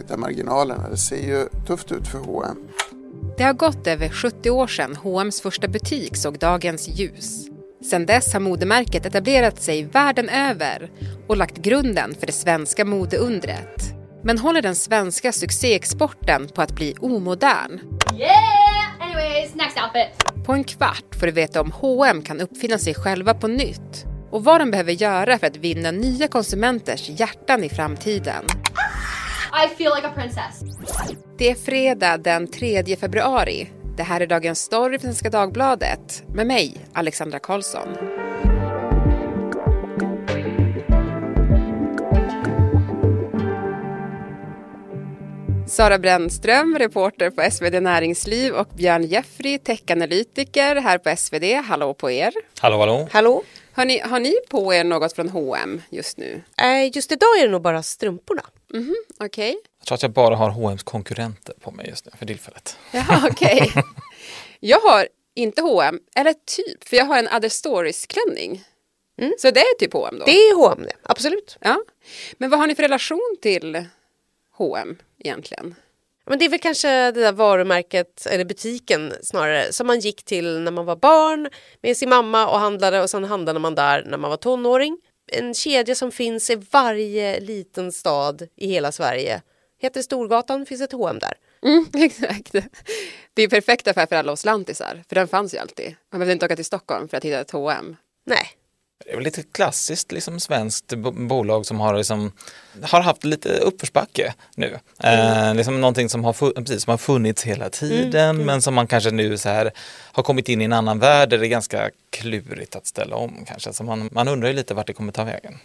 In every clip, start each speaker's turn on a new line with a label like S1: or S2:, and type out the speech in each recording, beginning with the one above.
S1: titta marginalerna. Det ser ju tufft ut för H&M.
S2: Det har gått över 70 år sedan H&M's första butik såg dagens ljus. Sedan dess har modemärket etablerat sig världen över och lagt grunden för det svenska modeundret. Men håller den svenska succéexporten på att bli omodern?
S3: Yeah! Anyways, next outfit.
S2: På en kvart får du veta om H&M kan uppfinna sig själva på nytt och vad de behöver göra för att vinna nya konsumenters hjärtan i framtiden.
S3: I feel like a princess.
S2: Det är fredag den 3 februari. Det här är Dagens Story för Svenska Dagbladet med mig, Alexandra Karlsson. Sara Brännström, reporter på SvD Näringsliv och Björn Jeffrey, techanalytiker här på SvD. Hallå på er!
S4: Hallå, hallå!
S5: Hallå?
S2: Har ni, har ni på er något från H&M just nu?
S5: Eh, just idag är det nog bara strumporna.
S2: Mhm, Okej.
S4: Jag tror att jag bara har H&M's konkurrenter på mig just nu för tillfället.
S2: Jaha, okej. jag har inte H&M eller typ, för jag har en Other Stories-klänning. Så det är typ H&M då?
S5: Det är H&M det, absolut.
S2: Ja. Men vad har ni för relation till H&M egentligen?
S5: Men det är väl kanske det där varumärket, eller butiken snarare, som man gick till när man var barn med sin mamma och handlade och sen handlade man där när man var tonåring. En kedja som finns i varje liten stad i hela Sverige. Heter Storgatan, finns ett H&M där.
S2: Mm, exakt. Det är perfekt affär för alla oss lantisar, för den fanns ju alltid. Man behövde inte åka till Stockholm för att hitta ett H&M.
S5: Nej,
S4: Det är väl lite klassiskt liksom svenskt bo- bolag som har, liksom, har haft lite uppförsbacke nu. Eh, liksom någonting som har, precis, som har funnits hela tiden men som man kanske nu så här har kommit in i en annan värld där det är ganska klurigt att ställa om kanske. Så man, man undrar ju lite vart det kommer ta vägen.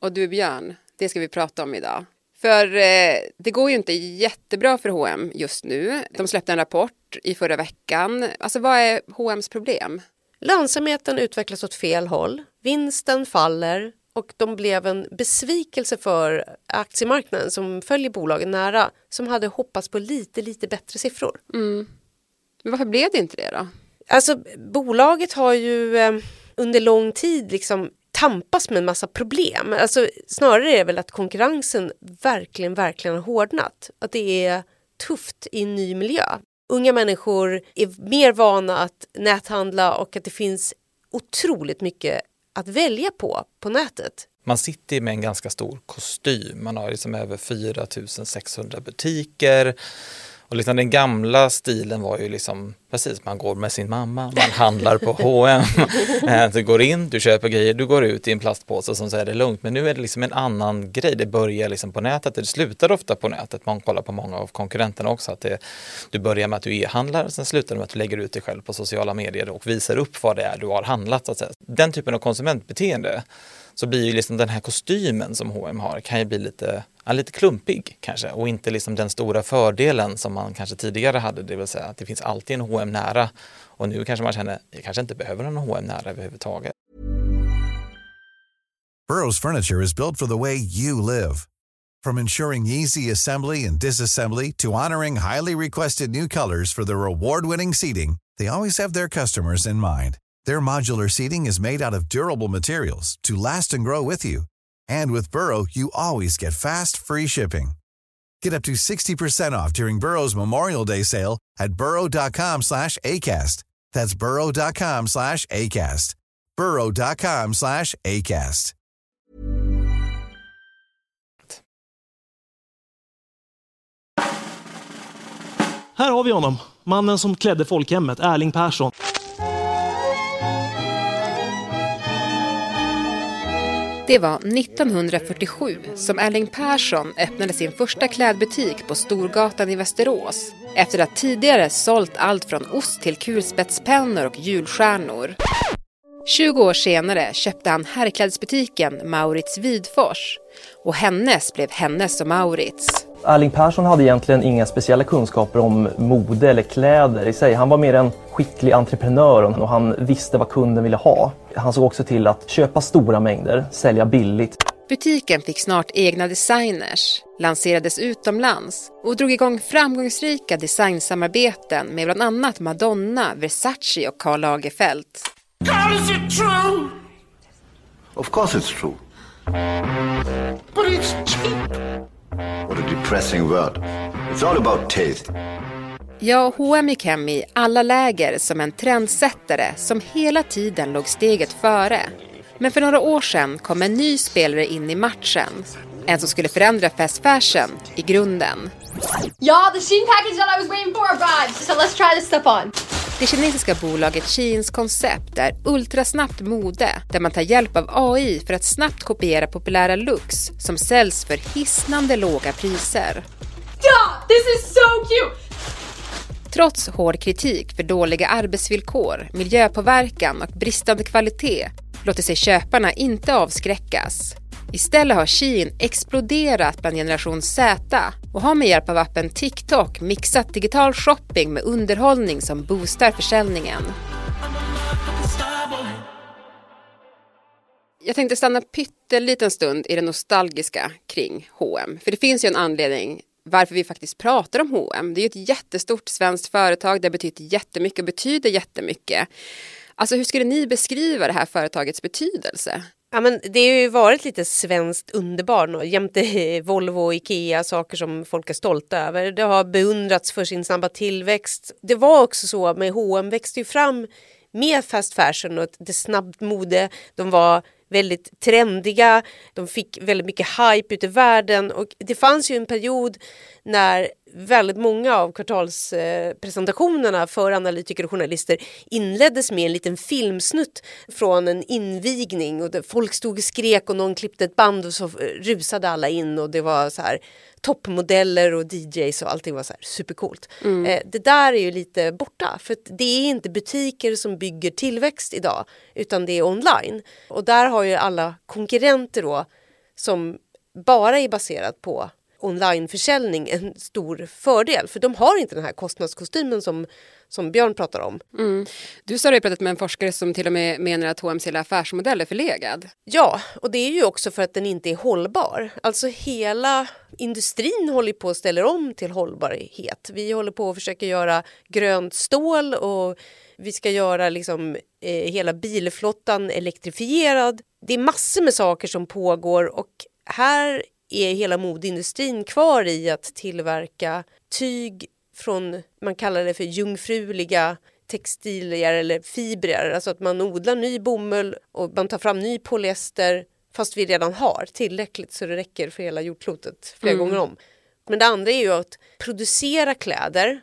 S2: Och du Björn, det ska vi prata om idag. För eh, det går ju inte jättebra för H&M just nu. De släppte en rapport i förra veckan. Alltså vad är H&M's problem?
S5: Lönsamheten utvecklas åt fel håll, vinsten faller och de blev en besvikelse för aktiemarknaden som följer bolagen nära som hade hoppats på lite, lite bättre siffror.
S2: Men varför blev det inte det då?
S5: Alltså bolaget har ju eh, under lång tid liksom tampas med en massa problem. Alltså, snarare är det väl att konkurrensen verkligen, verkligen har hårdnat. Att det är tufft i en ny miljö. Unga människor är mer vana att näthandla och att det finns otroligt mycket att välja på på nätet.
S4: Man sitter med en ganska stor kostym. Man har liksom över 4600 butiker. Och liksom den gamla stilen var ju liksom precis, man går med sin mamma, man handlar på H&M. Eh, du går in, du köper grejer, du går ut i en plastpåse som säger det är lugnt. Men nu är det liksom en annan grej. Det börjar liksom på nätet, det slutar ofta på nätet. Man kollar på många av konkurrenterna också. Att det, du börjar med att du e-handlar sen slutar det med att du lägger ut dig själv på sociala medier och visar upp vad det är du har handlat. Så att säga. Den typen av konsumentbeteende så blir ju liksom den här kostymen som H&M har kan ju bli lite, ja, lite klumpig kanske och inte liksom den stora fördelen som man kanske tidigare hade, det vill säga att det finns alltid en H&M nära och nu kanske man känner, jag kanske inte behöver någon H&M nära överhuvudtaget.
S6: Burrow's furniture is built for the way you live. From ensuring easy assembly and disassembly to honoring highly requested new colors for their award-winning seating, they always have their customers in mind. Their modular seating is made out of durable materials to last and grow with you. And with Burrow, you always get fast, free shipping. Get up to 60% off during Burrow's Memorial Day sale at burrow.com slash ACAST. That's burrow.com slash ACAST. burrow.com slash ACAST.
S7: Här har vi honom. Mannen som klädde folkhemmet, Erling Persson.
S2: Det var 1947 som Erling Persson öppnade sin första klädbutik på Storgatan i Västerås efter att tidigare sålt allt från ost till kulspetspennor och julstjärnor. 20 år senare köpte han herrklädesbutiken Maurits Vidfors och hennes blev hennes och Maurits.
S8: Erling Persson hade egentligen inga speciella kunskaper om mode eller kläder i sig. Han var mer en skicklig entreprenör och han visste vad kunden ville ha. Han såg också till att köpa stora mängder, sälja billigt.
S2: Butiken fick snart egna designers, lanserades utomlands och drog igång framgångsrika designsamarbeten med bland annat Madonna, Versace och Karl Lagerfeld.
S9: Of course it's true. But it's cheap. What you depressing word. It's all about taste.
S2: Ja, H&M gick hem i alla läger som en trendsättare som hela tiden låg steget före. Men för några år sedan kom en ny spelare in i matchen. En som skulle förändra fast fashion i grunden.
S3: Y'all, the Shein package that I was waiting for arrived, so let's try this stuff on.
S2: Det kinesiska bolaget Sheins koncept är ultrasnabbt mode där man tar hjälp av AI för att snabbt kopiera populära looks som säljs för hisnande låga priser.
S3: Duh! This is so cute!
S2: Trots hård kritik för dåliga arbetsvillkor, miljöpåverkan och bristande kvalitet låter sig köparna inte avskräckas. Istället har Shein exploderat bland generation Z och har med hjälp av appen TikTok mixat digital shopping med underhållning som boostar försäljningen. Jag tänkte stanna pytteliten stund i det nostalgiska kring H&M. För det finns ju en anledning varför vi faktiskt pratar om H&M. Det är ju ett jättestort svenskt företag, det har betytt jättemycket och betyder jättemycket. Alltså hur skulle ni beskriva det här företagets betydelse?
S5: Ja, men det har ju varit lite svenskt underbarn jämte Volvo och Ikea, saker som folk är stolta över. Det har beundrats för sin snabba tillväxt. Det var också så med H&M växte ju fram med fast fashion och det snabbt mode. De var väldigt trendiga, de fick väldigt mycket hype ute i världen och det fanns ju en period när väldigt många av kvartalspresentationerna för analytiker och journalister inleddes med en liten filmsnutt från en invigning och folk stod och skrek och någon klippte ett band och så rusade alla in och det var så här toppmodeller och DJs och allting var så här supercoolt.
S2: Mm.
S5: Eh, det där är ju lite borta för det är inte butiker som bygger tillväxt idag utan det är online. Och där har ju alla konkurrenter då som bara är baserat på onlineförsäljning en stor fördel för de har inte den här kostnadskostymen som, som Björn pratar om.
S2: Mm. Du sa det pratat med en forskare som till och med menar att H&M's hela affärsmodell är förlegad.
S5: Ja, och det är ju också för att den inte är hållbar. Alltså hela industrin håller på att ställa om till hållbarhet. Vi håller på att försöka göra grönt stål och vi ska göra liksom, eh, hela bilflottan elektrifierad. Det är massor med saker som pågår och här är hela modeindustrin kvar i att tillverka tyg från, man kallar det för jungfruliga textilier eller fibrer, alltså att man odlar ny bomull och man tar fram ny polyester fast vi redan har tillräckligt så det räcker för hela jordklotet flera
S2: Mm.
S5: gånger om. Men det andra är ju att producera kläder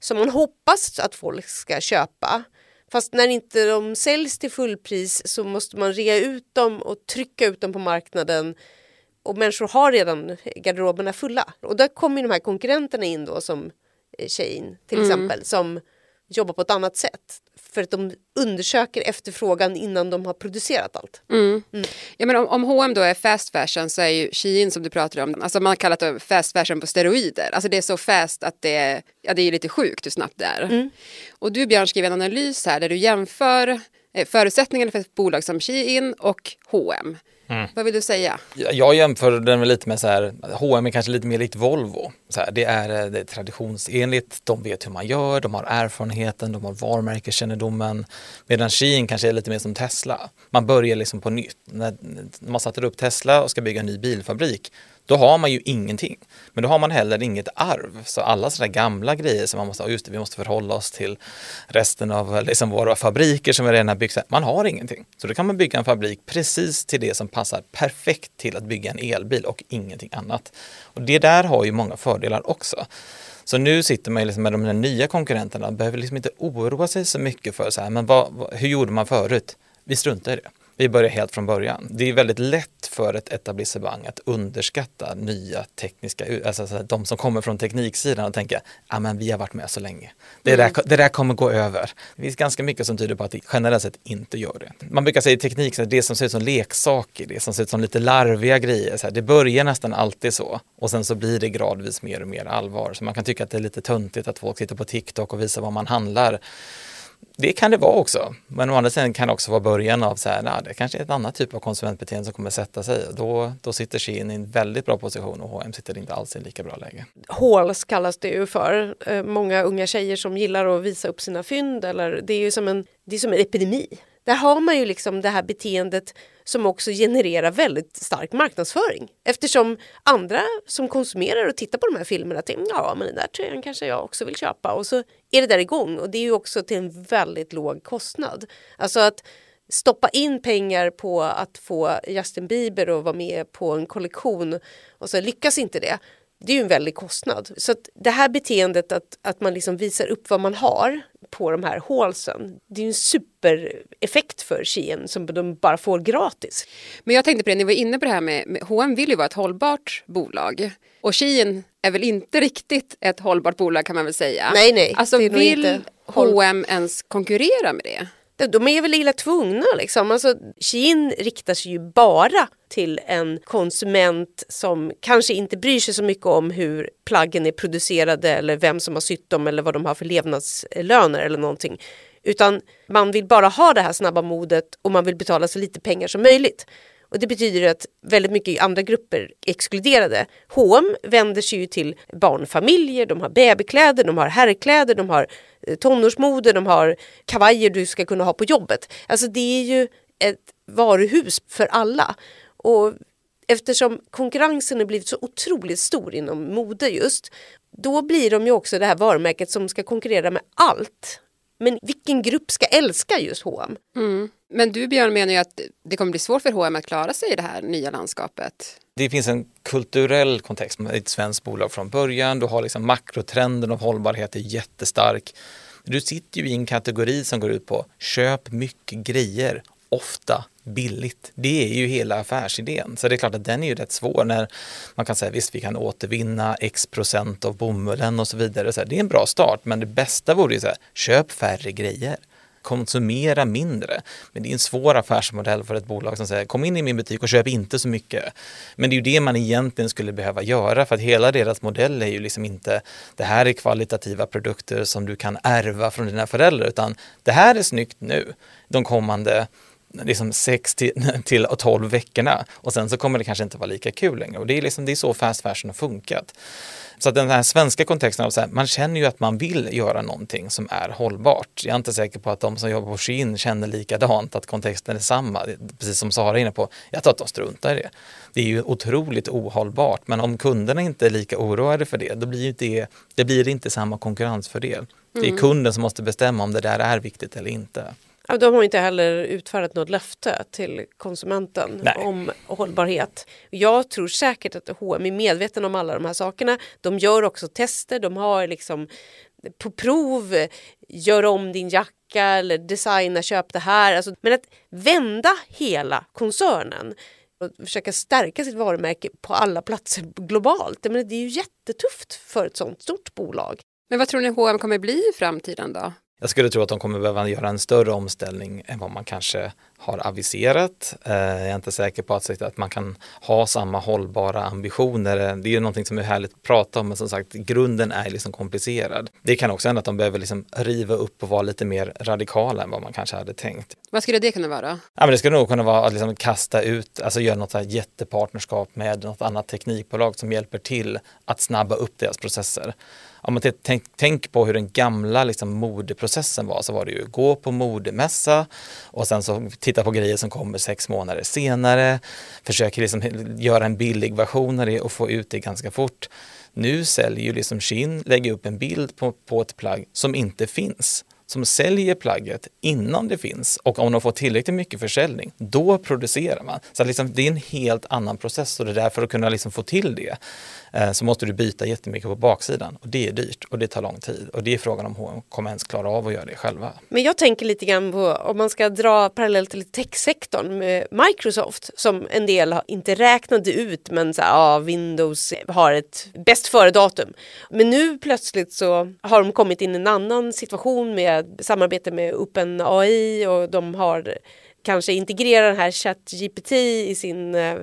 S5: som man hoppas att folk ska köpa. Fast när inte de säljs till fullpris så måste man rea ut dem och trycka ut dem på marknaden och människor har redan garderoberna fulla. Och där kommer ju de här konkurrenterna in då som eh, Shein till
S2: Mm.
S5: exempel som jobbar på ett annat sätt. För att de undersöker efterfrågan innan de har producerat allt.
S2: Mm. Ja, men om, om H&M då är fast fashion så är ju Shein som du pratar om, alltså man har kallat det fast fashion på steroider. Alltså det är så fast att det är, ja, det är lite sjukt hur snabbt det är.
S5: Mm.
S2: Och du Björn skriver en analys här där du jämför eh, förutsättningarna för ett bolag som Shein och H&M.
S4: Mm.
S2: Vad vill du säga?
S4: Jag jämför den lite med så här, H&M är kanske lite mer likt Volvo. Så här, det, är, eh, det är traditionsenligt, de vet hur man gör, de har erfarenheten, de har varumärkeskännedomen. Medan Shein kanske är lite mer som Tesla. Man börjar liksom på nytt. När man sätter upp Tesla och ska bygga en ny bilfabrik, då har man ju ingenting. Men då har man heller inget arv. Så alla sådana gamla grejer som man måste, just det, vi måste förhålla oss till resten av eh, liksom våra fabriker som vi redan har byggt. Man har ingenting. Så då kan man bygga en fabrik precis till det som passar perfekt till att bygga en elbil och ingenting annat. Och det där har ju många fördelar också. Så nu sitter man ju liksom med de här nya konkurrenterna och behöver liksom inte oroa sig så mycket för så här, men vad, vad, hur gjorde man förut? Vi struntar i det. Vi börjar helt från början. Det är väldigt lätt för ett etablissemang att underskatta nya tekniska, alltså så här, de som kommer från tekniksidan och tänka, ja men vi har varit med så länge. Det,
S2: Mm.
S4: där, det där kommer gå över. Det finns ganska mycket som tyder på att det generellt sett inte gör det. Man brukar säga i teknik, det som ser ut som leksaker, det som ser ut som lite larviga grejer, så här, det börjar nästan alltid så. Och sen så blir det gradvis mer och mer allvar. Så man kan tycka att det är lite töntigt att folk sitter på TikTok och visar vad man handlar. Det kan det vara också, men å andra sidan kan det också vara början av så här, nej, det kanske är ett annat typ av konsumentbeteende som kommer sätta sig. Då, då sitter Shein i en väldigt bra position och H&M sitter inte alls i en lika bra läge.
S5: Hauls kallas det ju för. Eh, många unga tjejer som gillar att visa upp sina fynd. Eller det är ju som en, det är som en epidemi. Där har man ju liksom det här beteendet som också genererar väldigt stark marknadsföring. Eftersom andra som konsumerar och tittar på de här filmerna tänker ja men den där tröjan kanske jag också vill köpa och så är det där igång och det är ju också till en väldigt låg kostnad. Alltså att stoppa in pengar på att få Justin Bieber att vara med på en kollektion och så lyckas inte det. Det är ju en väldig kostnad. Så det här beteendet att, att man liksom visar upp vad man har på de här hålsen. Det är ju en supereffekt för Shein som de bara får gratis.
S2: Men jag tänkte på det, ni var inne på det här med, med H&M vill ju vara ett hållbart bolag. Och Shein är väl inte riktigt ett hållbart bolag kan man väl säga.
S5: Nej, nej.
S2: Alltså vill
S5: inte
S2: H&M ens konkurrera med det?
S5: De- är väl illa tvungna liksom. Alltså, Shein riktar sig ju bara till en konsument som kanske inte bryr sig så mycket om hur plaggen är producerade eller vem som har sytt dem eller vad de har för levnadslöner eller någonting. Utan man vill bara ha det här snabba modet och man vill betala så lite pengar som möjligt. Och det betyder att väldigt mycket andra grupper är exkluderade. H&M vänder sig ju till barnfamiljer, de har babykläder, de har herrkläder, de har tonårsmode, de har kavajer du ska kunna ha på jobbet. Alltså det är ju ett varuhus för alla. Och eftersom konkurrensen har blivit så otroligt stor inom mode just, då blir de ju också det här varumärket som ska konkurrera med allt. Men vilken grupp ska älska just H&M? Mm.
S2: Men du Björn menar ju att det kommer bli svårt för H&M att klara sig i det här nya landskapet.
S4: Det finns en kulturell kontext med ett svenskt bolag från början. Du har liksom makrotrenden av hållbarhet är jättestark. Du sitter ju i en kategori som går ut på köp mycket grejer, ofta billigt. Det är ju hela affärsidén. Så det är klart att den är ju rätt svår när man kan säga visst vi kan återvinna x procent av bomullen och så vidare. Så här, det är en bra start men det bästa vore ju så här, köp färre grejer konsumera mindre. Men det är en svår affärsmodell för ett bolag som säger kom in i min butik och köp inte så mycket. Men det är ju det man egentligen skulle behöva göra för att hela deras modell är ju liksom inte det här är kvalitativa produkter som du kan ärva från dina föräldrar utan det här är snyggt nu de kommande liksom 6 till, till 12 veckorna och sen så kommer det kanske inte vara lika kul längre och det är, liksom, det är så fast fashion har funkat. Så att den här svenska kontexten av så här, man känner ju att man vill göra någonting som är hållbart. Jag är inte säker på att de som jobbar på Shein känner likadant, att kontexten är samma. Precis som Sara är inne på, jag tror att de struntar i det. Det är ju otroligt ohållbart, men om kunderna inte är lika oroade för det, då blir det, det blir inte samma konkurrensfördel. Det är kunden som måste bestämma om det där är viktigt eller inte.
S5: Ja, de har inte heller utfärdat något löfte till konsumenten
S4: Nej.
S5: om hållbarhet. Jag tror säkert att H&M är medveten om alla de här sakerna. De gör också tester, de har liksom på prov, gör om din jacka eller designa, köp det här. Alltså, men att vända hela koncernen och försöka stärka sitt varumärke på alla platser globalt, menar, det är ju jättetufft för ett sånt stort bolag.
S2: Men vad tror ni H&M kommer bli i framtiden då?
S4: Jag skulle tro att de kommer behöva göra en större omställning än vad man kanske har aviserat. Eh, Jag är inte säker på att, att man kan ha samma hållbara ambitioner. Det är ju någonting som är härligt att prata om, men som sagt, grunden är liksom komplicerad. Det kan också hända att de behöver liksom riva upp och vara lite mer radikala än vad man kanske hade tänkt.
S2: Vad skulle det kunna vara?
S4: Ja, men det skulle nog kunna vara att liksom kasta ut, alltså göra något jättepartnerskap med något annat teknikbolag som hjälper till att snabba upp deras processer. Om man tänk, tänk på hur den gamla liksom, modeprocessen var så var det ju gå på modemässa och sen så titta på grejer som kommer sex månader senare. Försöker liksom göra en billig version av det och få ut det ganska fort. Nu säljer ju liksom Shein, lägger upp en bild på, på ett plagg som inte finns som säljer plagget innan det finns och om de får tillräckligt mycket försäljning, då producerar man. Så liksom, det är en helt annan process och det är därför att kunna liksom få till det eh, så måste du byta jättemycket på baksidan och det är dyrt och det tar lång tid och det är frågan om H&M kommer ens klara av att göra det själva.
S5: Men jag tänker lite grann på om man ska dra parallell till techsektorn med Microsoft som en del har inte räknade ut men så här, ja, Windows har ett bäst före-datum. Men nu plötsligt så har de kommit in i en annan situation med samarbete med OpenAI och de har kanske integrerat den här ChatGPT i sin eh,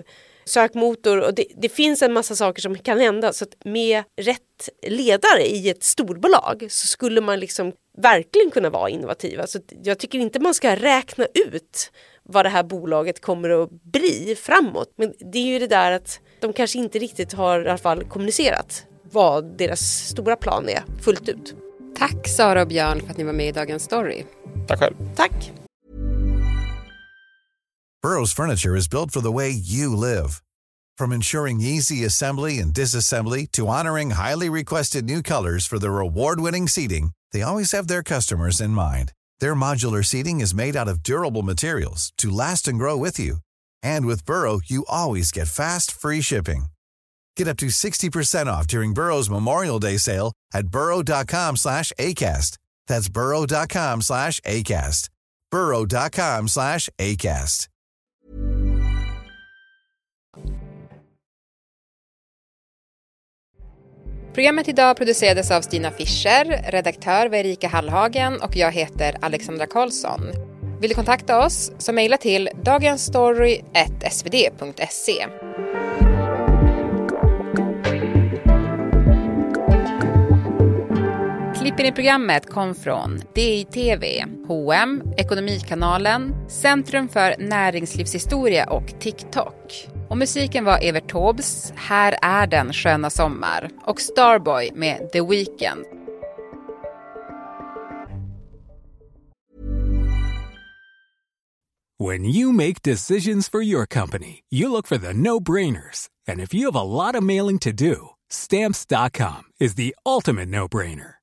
S5: sökmotor och det, det finns en massa saker som kan hända så att med rätt ledare i ett storbolag så skulle man liksom verkligen kunna vara innovativa. Så alltså, jag tycker inte man ska räkna ut vad det här bolaget kommer att bli framåt. Men det är ju det där att de kanske inte riktigt har i alla fall kommunicerat vad deras stora plan är fullt ut.
S2: Tack Sara och Björn för att ni var med i Dagens Story.
S4: Tack själv.
S5: Tack!
S6: Burrow's furniture is built for the way you live. From ensuring easy assembly and disassembly to honoring highly requested new colors for their award-winning seating, they always have their customers in mind. Their modular seating is made out of durable materials to last and grow with you. And with Burrow, you always get fast, free shipping. Get up to 60% off during Burrow's Memorial Day sale at burrow.com slash ACAST. That's burrow.com slash ACAST. burrow.com slash ACAST.
S2: Programmet idag producerades av Stina Fischer, redaktör var Erika Hallhagen och jag heter Alexandra Karlsson. Vill du kontakta oss så mejla till dagensstory.svd.se. Klippen i programmet kom från DITV, H&M, Ekonomikanalen, Centrum för näringslivshistoria och TikTok. Och musiken var Evert Taubes Här är den sköna sommar och Starboy med The Weeknd.
S10: When you make decisions for your company, you look for the no-brainers. And if you have a lot of mailing to do, stamps.com is the ultimate no-brainer.